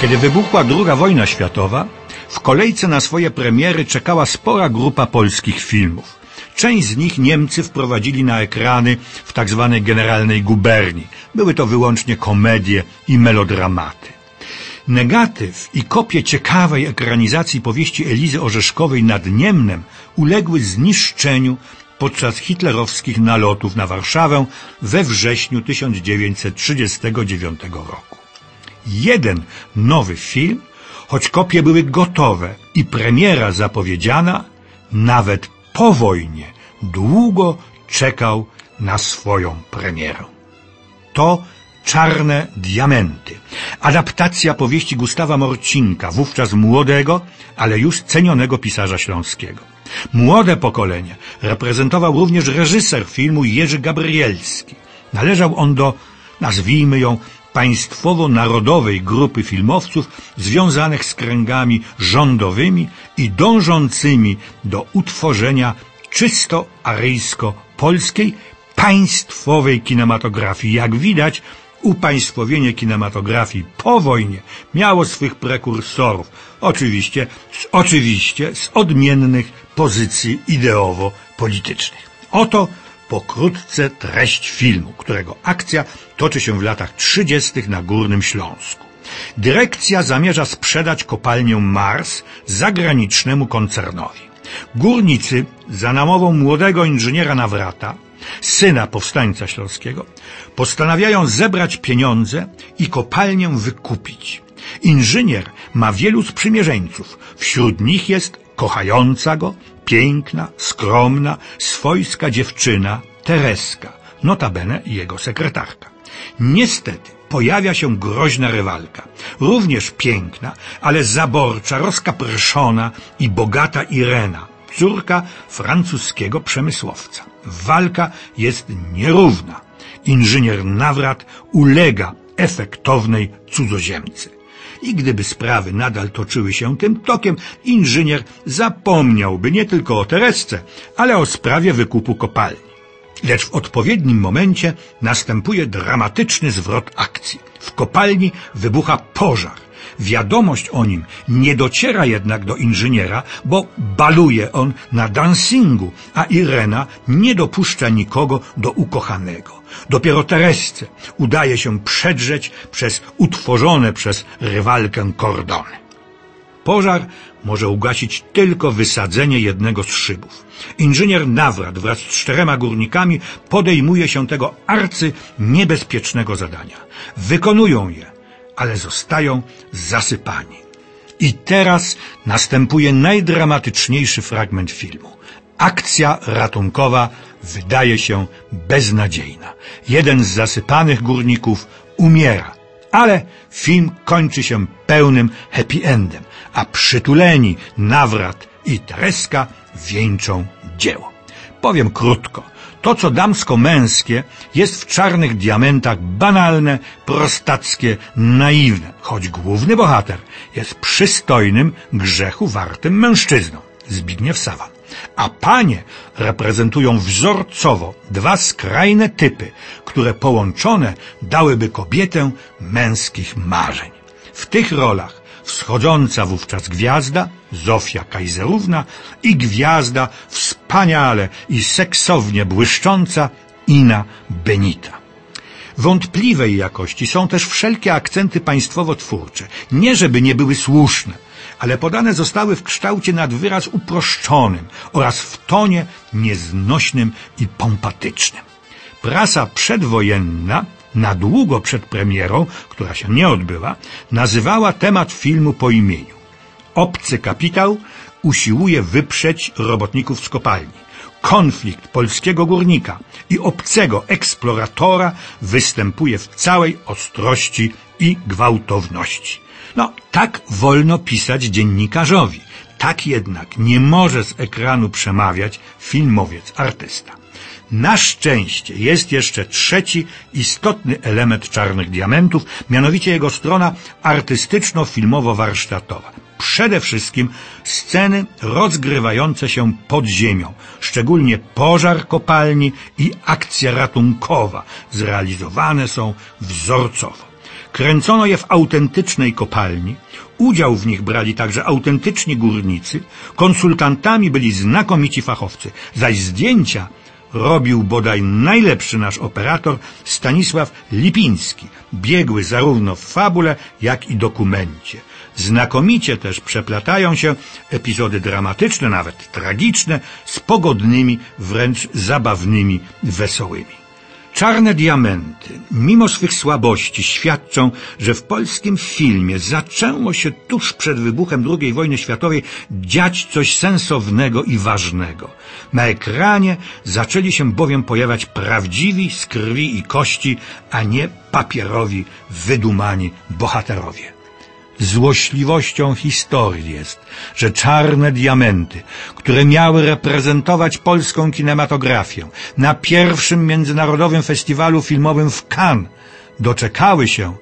Kiedy wybuchła II wojna światowa, w kolejce na swoje premiery czekała spora grupa polskich filmów. Część z nich Niemcy wprowadzili na ekrany w tzw. Tak generalnej guberni. Były to wyłącznie komedie i melodramaty. Negatyw i kopie ciekawej ekranizacji powieści Elizy Orzeszkowej nad Niemnem uległy zniszczeniu podczas hitlerowskich nalotów na Warszawę we wrześniu 1939 roku. Jeden nowy film, choć kopie były gotowe i premiera zapowiedziana, nawet po wojnie długo czekał na swoją premierę. To Czarne Diamenty. Adaptacja powieści Gustawa Morcinka, wówczas młodego, ale już cenionego pisarza śląskiego. Młode pokolenie reprezentował również reżyser filmu Jerzy Gabrielski. Należał on do, nazwijmy ją, państwowo-narodowej grupy filmowców związanych z kręgami rządowymi i dążącymi do utworzenia czysto aryjsko-polskiej państwowej kinematografii. Jak widać, upaństwowienie kinematografii po wojnie miało swych prekursorów. Oczywiście, oczywiście z odmiennych pozycji ideowo-politycznych. Oto pokrótce treść filmu, którego akcja toczy się w latach 30. na Górnym Śląsku. Dyrekcja zamierza sprzedać kopalnię Mars zagranicznemu koncernowi. Górnicy za namową młodego inżyniera Nawrata syna powstańca śląskiego, postanawiają zebrać pieniądze i kopalnię wykupić. Inżynier ma wielu sprzymierzeńców. Wśród nich jest kochająca go, piękna, skromna, swojska dziewczyna Tereska, notabene jego sekretarka. Niestety pojawia się groźna rywalka, również piękna, ale zaborcza, rozkaprszona i bogata Irena, córka francuskiego przemysłowca. Walka jest nierówna. Inżynier Nawrat ulega efektownej cudzoziemcy. I gdyby sprawy nadal toczyły się tym tokiem, inżynier zapomniałby nie tylko o Teresce, ale o sprawie wykupu kopalni. Lecz w odpowiednim momencie następuje dramatyczny zwrot akcji. W kopalni wybucha pożar. Wiadomość o nim nie dociera jednak do inżyniera, bo baluje on na dancingu, a Irena nie dopuszcza nikogo do ukochanego. Dopiero Teresce udaje się przedrzeć przez utworzone przez rywalkę kordony. Pożar może ugasić tylko wysadzenie jednego z szybów. Inżynier Nawrat wraz z czterema górnikami podejmuje się tego arcy niebezpiecznego zadania. Wykonują je, ale zostają zasypani. I teraz następuje najdramatyczniejszy fragment filmu. Akcja ratunkowa wydaje się beznadziejna. Jeden z zasypanych górników umiera, ale film kończy się pełnym happy endem, a przytuleni Nawrat i Tereska wieńczą dzieło. Powiem krótko. To, co damsko-męskie, jest w czarnych diamentach banalne, prostackie, naiwne, choć główny bohater jest przystojnym, grzechu wartym mężczyzną. Zbigniew Sawan. A panie reprezentują wzorcowo dwa skrajne typy, które połączone dałyby kobietę męskich marzeń. W tych rolach wschodząca wówczas gwiazda, Zofia Kajzerówna i gwiazda wspaniale i seksownie błyszcząca Ina Benita. Wątpliwej jakości są też wszelkie akcenty państwowo-twórcze. Nie żeby nie były słuszne, ale podane zostały w kształcie nad wyraz uproszczonym oraz w tonie nieznośnym i pompatycznym. Prasa przedwojenna na długo przed premierą, która się nie odbyła, nazywała temat filmu po imieniu. Obcy kapitał usiłuje wyprzeć robotników z kopalni. Konflikt polskiego górnika i obcego eksploratora występuje w całej ostrości i gwałtowności. No, tak wolno pisać dziennikarzowi. Tak jednak nie może z ekranu przemawiać filmowiec artysta. Na szczęście jest jeszcze trzeci istotny element Czarnych Diamentów, mianowicie jego strona artystyczno-filmowo-warsztatowa. Przede wszystkim sceny rozgrywające się pod ziemią, szczególnie pożar kopalni i akcja ratunkowa, zrealizowane są wzorcowo. Kręcono je w autentycznej kopalni, udział w nich brali także autentyczni górnicy, konsultantami byli znakomici fachowcy, zaś zdjęcia robił bodaj najlepszy nasz operator Stanisław Lipiński, biegły zarówno w fabule, jak i dokumencie. Znakomicie też przeplatają się epizody dramatyczne, nawet tragiczne, z pogodnymi, wręcz zabawnymi, wesołymi. Czarne diamenty, mimo swych słabości, świadczą, że w polskim filmie zaczęło się tuż przed wybuchem II wojny światowej dziać coś sensownego i ważnego. Na ekranie zaczęli się bowiem pojawiać prawdziwi z krwi i kości, a nie papierowi, wydumani bohaterowie. Złośliwością historii jest, że czarne diamenty, które miały reprezentować polską kinematografię na pierwszym międzynarodowym festiwalu filmowym w Cannes, doczekały się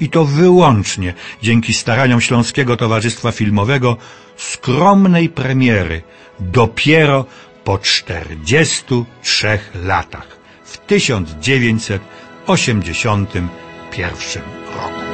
i to wyłącznie dzięki staraniom Śląskiego Towarzystwa Filmowego skromnej premiery dopiero po 43 latach w 1981 roku.